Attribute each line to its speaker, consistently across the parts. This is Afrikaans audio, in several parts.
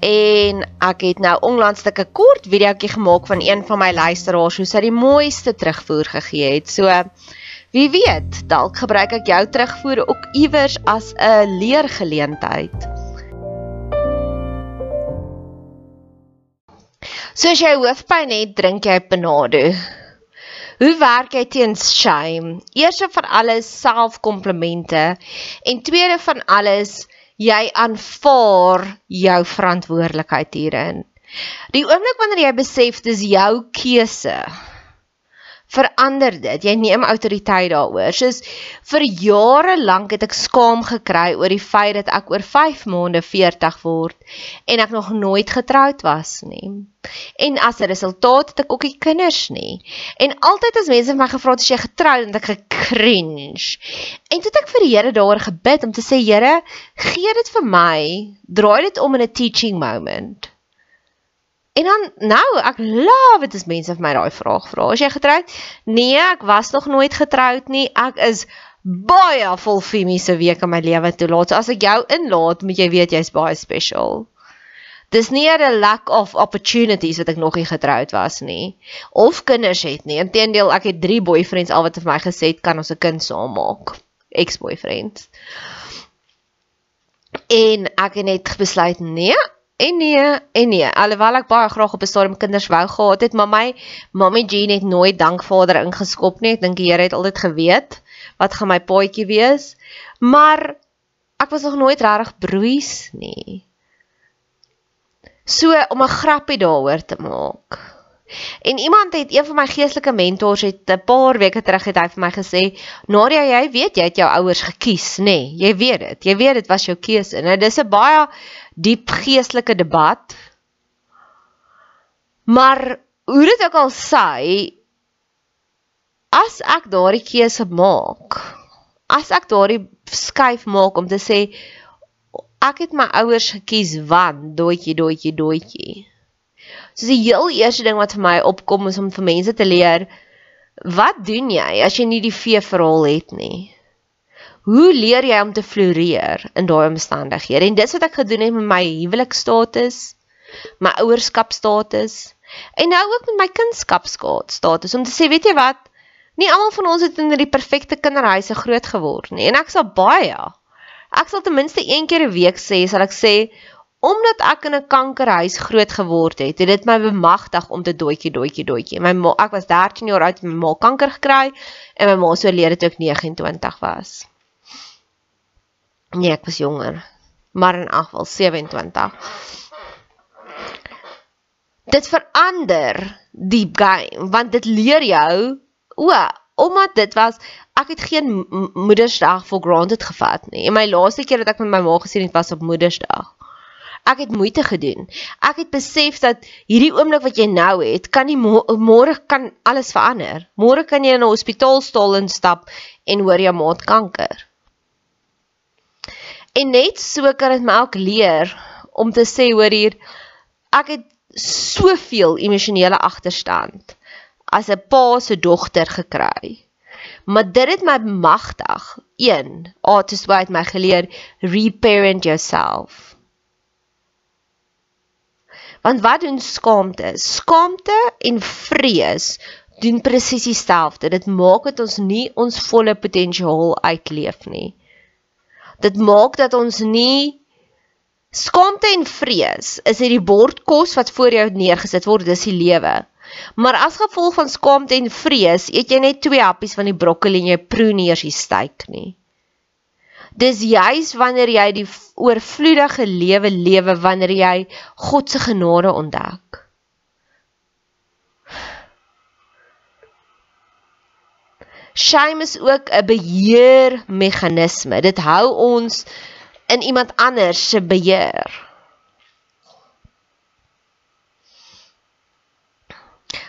Speaker 1: en ek het nou onlangs 'n kort videoetjie gemaak van een van my luisteraars hoe sy die mooiste terugvoer gegee het. So wie weet, dalk gebruik ek jou terugvoer ook iewers as 'n leergeleentheid. So as jy hoofpyn het, drink jy Panado. Hoe werk jy teen shame? Eerste van alles selfkomplimente en tweede van alles jy aanvaar jou verantwoordelikheid hierin. Die oomblik wanneer jy besef dis jou keuse, verander dit. Jy neem autoriteit daaroor. Soos vir jare lank het ek skaam gekry oor die feit dat ek oor 5 maande 40 word en ek nog nooit getroud was nie. En as 'n resultaat het ek ook nie kinders nie. En altyd as mense my gevra het as jy getroud het, ek gekringe. En toe het ek vir die Here daaroor gebid om te sê Here, gee dit vir my. Draai dit om in 'n teaching moment. En dan nou, ek love dit as mense vir my daai vraag vra. As jy getroud? Nee, ek was nog nooit getroud nie. Ek is baie vol femiese week in my lewe toelaat. So as ek jou inlaat, moet jy weet jy's baie special. Dis nie 'n lack of opportunities wat ek nog nie getroud was nie of kinders het nie. Inteendeel, ek het 3 boyfriends al wat vir my gesê het kan ons 'n kind saam maak. Ex-boyfriends. En ek het net besluit nee, En nee, en nee, alhoewel ek baie graag op 'n stadium kinders wou gehad het, maar my mammy Jean het nooit dankvader ingeskop nie. Ek dink die Here het altyd geweet wat gaan my paadjie wees. Maar ek was nog nooit regtig broeis nie. So om 'n grappie daaroor te maak. En iemand het een van my geestelike mentors het 'n paar weke terug het hy vir my gesê, "Nadia, jy weet jy het jou ouers gekies, nê? Nee, jy weet dit. Jy weet dit was jou keuse." Nou dis 'n baie diep geestelike debat. Maar hoe dit ook al sê, as ek daardie keuse maak, as ek daardie skuif maak om te sê ek het my ouers gekies want doetjie doetjie doetjie. So die heel eerste ding wat vir my opkom is om vir mense te leer wat doen jy as jy nie die vee verhaal het nie? Hoe leer jy om te floreer in daai omstandighede? En dis wat ek gedoen het met my huwelikstatus, my ouerskapstatus en nou ook met my kindskapstatus om te sê, weet jy wat? Nie almal van ons het in die perfekte kinderhuise groot geword nie. En ek sal baie Ek sal ten minste een keer 'n week sê, sal ek sê, omdat ek in 'n kankerhuis groot geword het, het dit my bemagtig om te doetjie doetjie doetjie. My ma, ek was 13 jaar oud en my ma kanker gekry en my ma so leer dit ook 29 was. Nee, ek was jonger. Maar in afval 27. Dit verander die game want dit leer jou o, omdat dit was ek het geen moedersdag for granted gevat nie. En my laaste keer dat ek met my ma gesien het was op moedersdag. Ek het moeite gedoen. Ek het besef dat hierdie oomblik wat jy nou het, kan nie môre kan alles verander. Môre kan jy in 'n hospitaalstoel instap en hoor jy maat kanker. En net so kan dit my ook leer om te sê hoor hier ek het soveel emosionele agterstand as 'n pa se dogter gekry. Maar dit het my magtig. 1. Artist Way het my geleer reparent yourself. Want wat doen skaamte? Skaamte en vrees doen presies dieselfde. Dit maak dit ons nie ons volle potensiaal uitleef nie. Dit maak dat ons nie skaamte en vrees is dit die bord kos wat voor jou neergesit word, dis die lewe. Maar as gevolg van skaamte en vrees, eet jy net twee happies van die broccoli en jy proe nie eers die steak nie. Dis juis wanneer jy die oorvloedige lewe lewe wanneer jy God se genade ontdek. Shame is ook 'n beheermeganisme. Dit hou ons in iemand anders se beheer.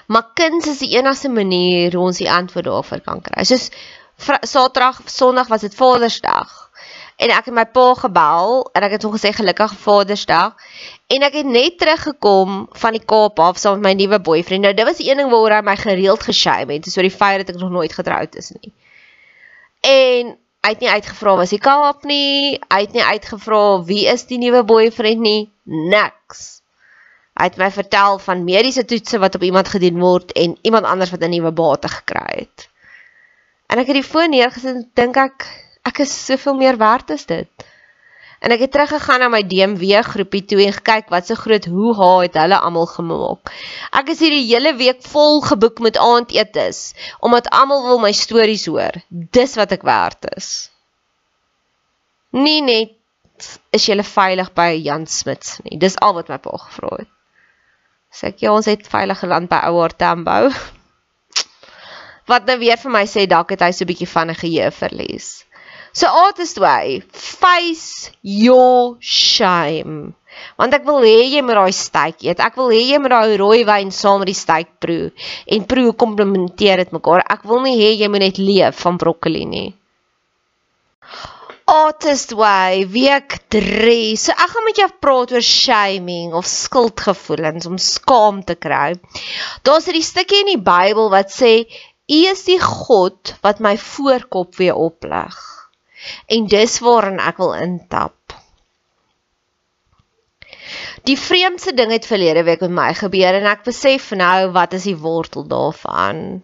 Speaker 1: Maar kuns is die enigste manier hoe ons die antwoord daarvoor kan kry. Soos Saterdag, Sondag was dit Vadersdag. En ek het my pa gebel en ek het hom gesê gelukkige Vadersdag. En ek het net teruggekom van die Kaap af saam met my nuwe boyfriend. Nou dit was die een ding waaroor hy my gereeld geshame het, so die feit dat ek nog nooit getroud is nie. En hy het nie uitgevra was hy Kaap nie. Hy het nie uitgevra wie is die nuwe boyfriend nie. Niks. Hy het my vertel van mediese toetse wat op iemand gedoen word en iemand anders wat 'n nuwe bate gekry het. En ek het die foon neergesit en dink ek ek is soveel meer werd as dit. En ek het teruggegaan na my DMW groepie toe en gekyk wat so groot hoe ha het hulle almal gemaak. Ek is hier die hele week vol geboek met aandetes omdat almal wil my stories hoor. Dis wat ek werd is. Nie net is jy veilig by Jan Smits nie. Dis al wat my pa gevra het. Sê ek ja, ons het veilige land by Ouer Tambo. Wat nou weer vir my sê dalk het hy so 'n bietjie van 'n geheue verlies. So artist way, face your shame. Want ek wil hê jy moet daai steak eet. Ek wil hê jy moet daai rooi wyn saam met die steak proe en proe komplementeer dit mekaar. Ek wil nie hê jy moet net leef van broccoli nie. Artist way, week 3. So ek gaan met jou praat oor shaming of skuldgevoelens om skaam te kry. Daar's 'n stukkie in die Bybel wat sê U is die God wat my voorkop weer oplig en dis waarin ek wil intap. Die vreemdste ding het verlede week met my gebeur en ek besef nou wat is die wortel daarvan.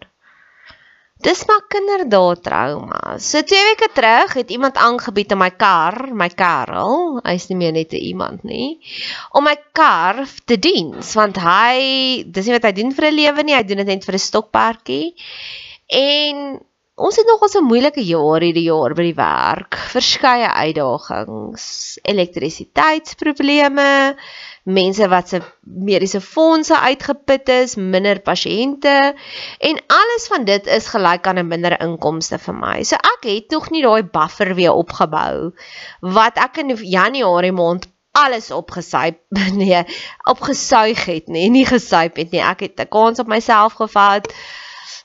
Speaker 1: Dis maar kinderdae trauma. So twee weke terug het iemand aangebied om my kar, my Karel, hy's nie meer net 'n iemand nie, om my kar te dien, want hy dis nie wat hy doen vir 'n lewe nie, hy doen dit net vir 'n stokperdjie. En Ons het nog ons 'n moeilike jaar hierdie jaar by die werk. Verskeie uitdagings, elektrisiteitsprobleme, mense wat se mediese fondse uitgeput is, minder pasiënte en alles van dit is gelyk aan 'n minder inkomste vir my. So ek het nog nie daai buffer weer opgebou wat ek in Januarie maand alles opgesuip nee, opgesuig het nie, nie gesuip het nie. Ek het 'n kans op myself gevat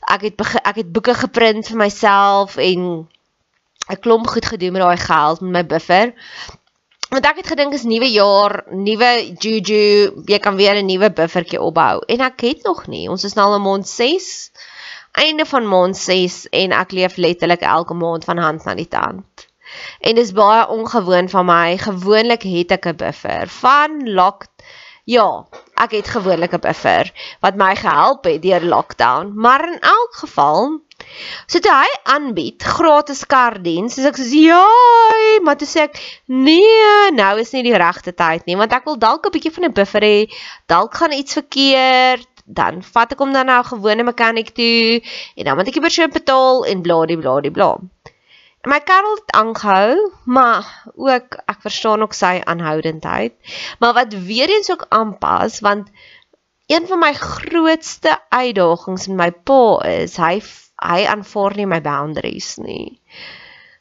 Speaker 1: ek het ek het boeke geprint vir myself en 'n klomp goed gedoen met daai geld met my buffer. Want ek het gedink is nuwe jaar, nuwe juju, jy kan weer 'n nuwe buffertjie opbou en ek het nog nie. Ons is nou al in maand 6. Einde van maand 6 en ek leef letterlik elke maand van hand na die tand. En dis baie ongewoon van my. Gewoonlik het ek 'n buffer van lock Ja, ek het gewoonlik 'n buffer wat my gehelp het deur lockdown, maar in elk geval so toe hy aanbied gratis kardiens, soos ek sê ja, maar toe sê ek nee, nou is nie die regte tyd nie, want ek wil dalk 'n bietjie van 'n buffer hê, dalk gaan iets verkeerd, dan vat ek hom dan na 'n gewone mechanic toe en dan moet ek die persoon betaal en bladie bladie bla. My Karel het aangehou, maar ook ek verstaan ook sy aanhoudendheid. Maar wat weer eens ook aanpas want een van my grootste uitdagings met my pa is hy hy aanvaar nie my boundaries nie.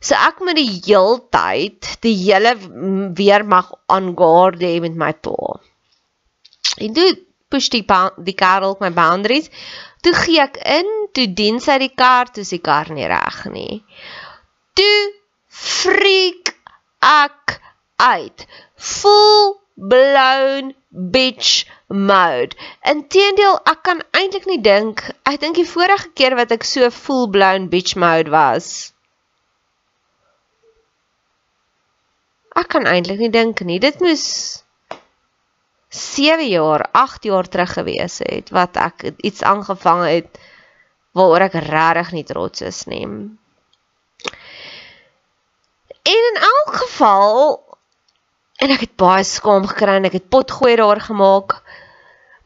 Speaker 1: So ek moet die heeltyd die hele weer mag aangaar hê met my pa. En toe push die die Karel my boundaries. Toe gee ek in, toe dien sy die kar, toe is die kar nie reg nie ek uit. Full blown bitch mode. Inteendeel, ek kan eintlik nie dink, ek dink die vorige keer wat ek so full blown bitch mode was. Ek kan eintlik nie dink nie. Dit moes 7 jaar, 8 jaar terug gewees het wat ek iets aangevang het waaroor ek regtig nie trots is nie. En in elk geval en ek het baie skaam gekry en ek het potgooi daar gemaak.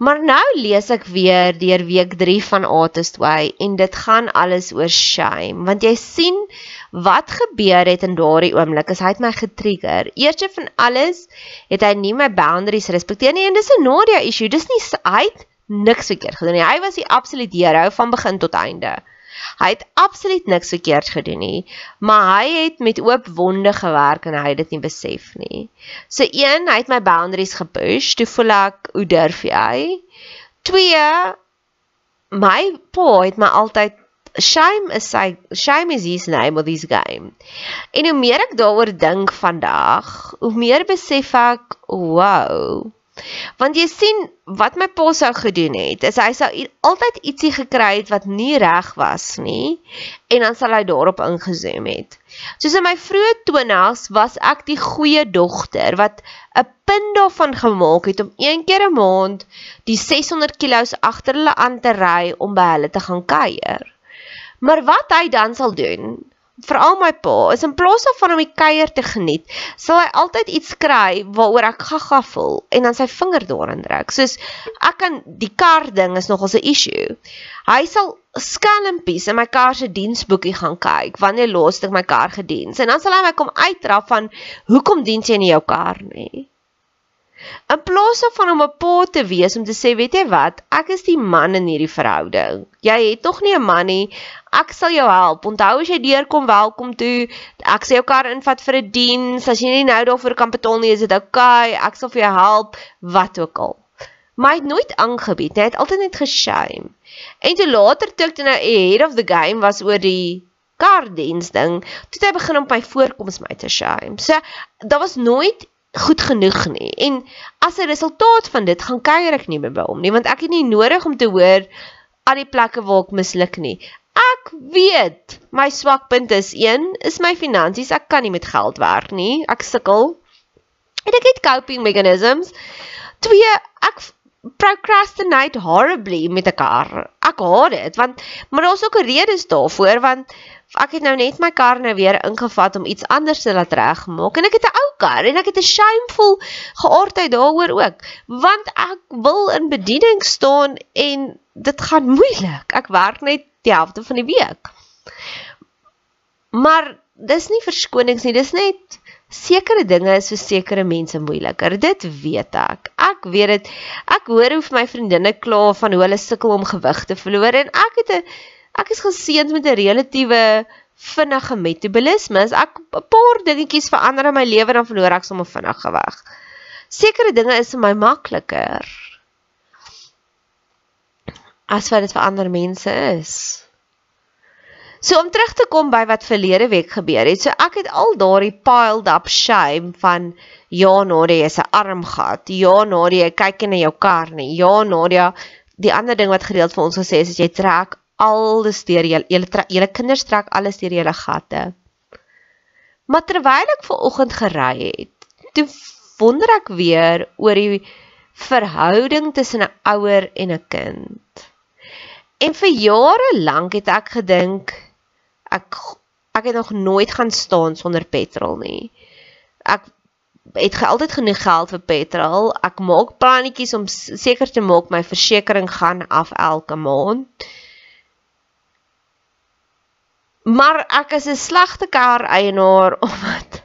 Speaker 1: Maar nou lees ek weer deur week 3 van Artist Way en dit gaan alles oor shame want jy sien wat gebeur het in daardie oomblik as hy het my getrigger. Eerste van alles het hy nie my boundaries respekteer nie en dis 'n Nadia issue. Dis nie hy het niks verkeerd gedoen nie. Hy was die absolute hero van begin tot einde. Hy het absoluut niks verkeerd gedoen nie, maar hy het met oop wonde gewerk en hy het dit nie besef nie. So een, hy het my boundaries gepush, toe voel ek, hoe durf jy? Twee, my pa het my altyd shame is sy shame is his name of this game. En hoe meer ek daaroor dink vandag, hoe meer besef ek, wow. Want jy sien wat my pa sou gedoen het, is hy sou altyd ietsie gekry het wat nie reg was nie en dan sal hy daarop ingezoom het. Soos in my vroeë 20's was ek die goeie dogter wat 'n punt daarvan gemaak het om een keer 'n maand die 600 kg agter hulle aan te ry om by hulle te gaan kuier. Maar wat hy dan sal doen, veral my pa, is in plaas daarvan om die kuier te geniet, sal hy altyd iets kry waaroor ek gaga voel en dan sy vinger daarin druk. Soos ek kan die kar ding is nogals 'n issue. Hy sal skelmpies in my kar se diensboekie gaan kyk wanneer laas ek my kar gediens en dan sal hy my kom uitdraf van hoekom diens jy nie jou kar nie. In plaas van om 'n pa te wees om te sê, weet jy wat, ek is die man in hierdie verhouding. Jy het tog nie 'n man nie ek sal jou help. Onthou as jy deurkom, welkom toe. Ek sal jou kar invat vir 'n diens. As jy nie nou daarvoor kan betaal nie, is dit oukei. Okay. Ek sal vir jou help wat ook al. Maar hy het nooit aangebied. Hy het altyd net geshame. En toe later toe ek nou ahead of the game was oor die kar diens ding, toe het hy begin om my voorkoms my te shame. So daar was nooit goed genoeg nie. En as 'n resultaat van dit gaan kuier ek nie meer by hom nie, want ek het nie nodig om te hoor al die plekke waar ek misluk nie. Ek weet my swakpunt is 1 is my finansies. Ek kan nie met geld werk nie. Ek sukkel. En ek het coping mechanisms. 2 ek procrastinate horribly met 'n kar. Ek haat dit want maar daar's ook 'n rede daarvoor want ek het nou net my kar nou weer ingevat om iets anders te laat regmaak en ek het 'n ou kar en ek het 'n shameful geaardheid daaroor ook want ek wil in bediening staan en dit gaan moeilik. Ek werk net die helfte van die week. Maar dis nie verskonings nie, dis net sekere dinge is vir sekere mense moeiliker. Dit weet ek. Ek weet dit. Ek hoor hoe my vriendinne kla van hoe hulle sukkel om gewig te verloor en ek het 'n ek is geseënd met 'n relatiewe vinnige metabolisme. As ek 'n paar dingetjies verander in my lewe dan verloor ek sommer vinnig gewig. Sekere dinge is vir my makliker as wat dit vir ander mense is. So om terug te kom by wat verlede week gebeur het. So ek het al daardie piled up shame van ja Nadia is 'n armgat. Ja Nadia kyk in jou kar nie. Ja Nadia die ander ding wat gereeld vir ons gesê is as jy trek alles deur julle julle julle kinders trek alles deur julle gatte. Maar terwyl ek ver oggend gery het, toe wonder ek weer oor die verhouding tussen 'n ouer en 'n kind. En vir jare lank het ek gedink ek ek het nog nooit gaan staan sonder petrol nie. Ek het altyd genoeg geld vir petrol. Ek maak plannetjies om seker te maak my versekerings gaan af elke maand. Maar ek is 'n slegte kar eienaar omdat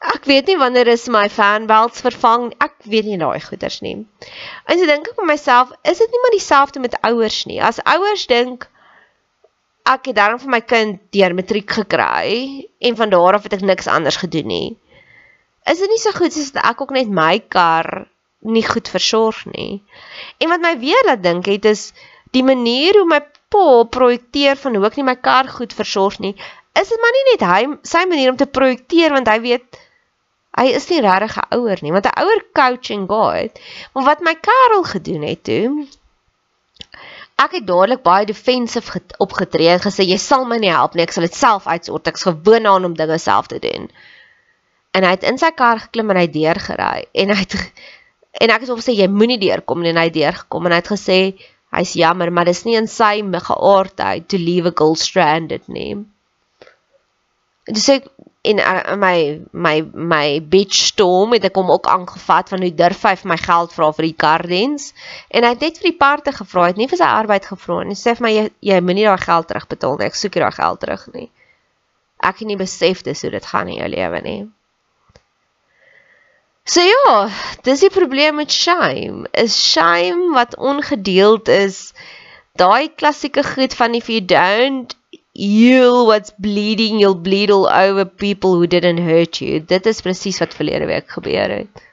Speaker 1: Ek weet nie wanneer is my fan belts vervang. Ek weet nie daai goeders nie. En so dink ek vir myself, is dit nie maar dieselfde met ouers nie? As ouers dink ek het daarom vir my kind deur matriek gekry en van daar af het ek niks anders gedoen nie. Is dit nie so goed soos ek ook net my kar nie goed versorg nie? En wat my weer laat dink het is die manier hoe my pa projekteer van hoe ek nie my kar goed versorg nie. Is dit maar nie net hy sy manier om te projekteer want hy weet Hy is nie regtig 'n ouer nie, want 'n ouer coaching guide. Maar wat my Karel gedoen het toe, ek het dadelik baie defensive opgetree en gesê jy sal my nie help nie, ek sal dit self uitsort. Ek's gewoond aan om dinge self te doen. En hy het in sy kar geklim en hy deur gery en hy het en ek het hom gesê jy moenie deurkom nie en hy het deurgekom en hy het gesê hy's jammer, maar dis nie in sy geaardheid to leave a girl stranded nie. Dis ek en uh, my my my bitch storm het ek hom ook aangevat van hoe durf hy vir my geld vra vir die gardens en hy het net vir die parte gevra het nie vir sy arbeid gevra nie. Sê vir my jy, jy moenie daai geld terugbetaal nie. Ek soek jy daai geld terug nie. Ek het nie besef dis hoe dit gaan in jou lewe nie. So ja dis die probleem met shame. Is shame wat ongedeeld is daai klassieke goed van if you don't you what's bleeding you'll bleed all over people who didn't hurt you. Dit is presies wat verlede week gebeur het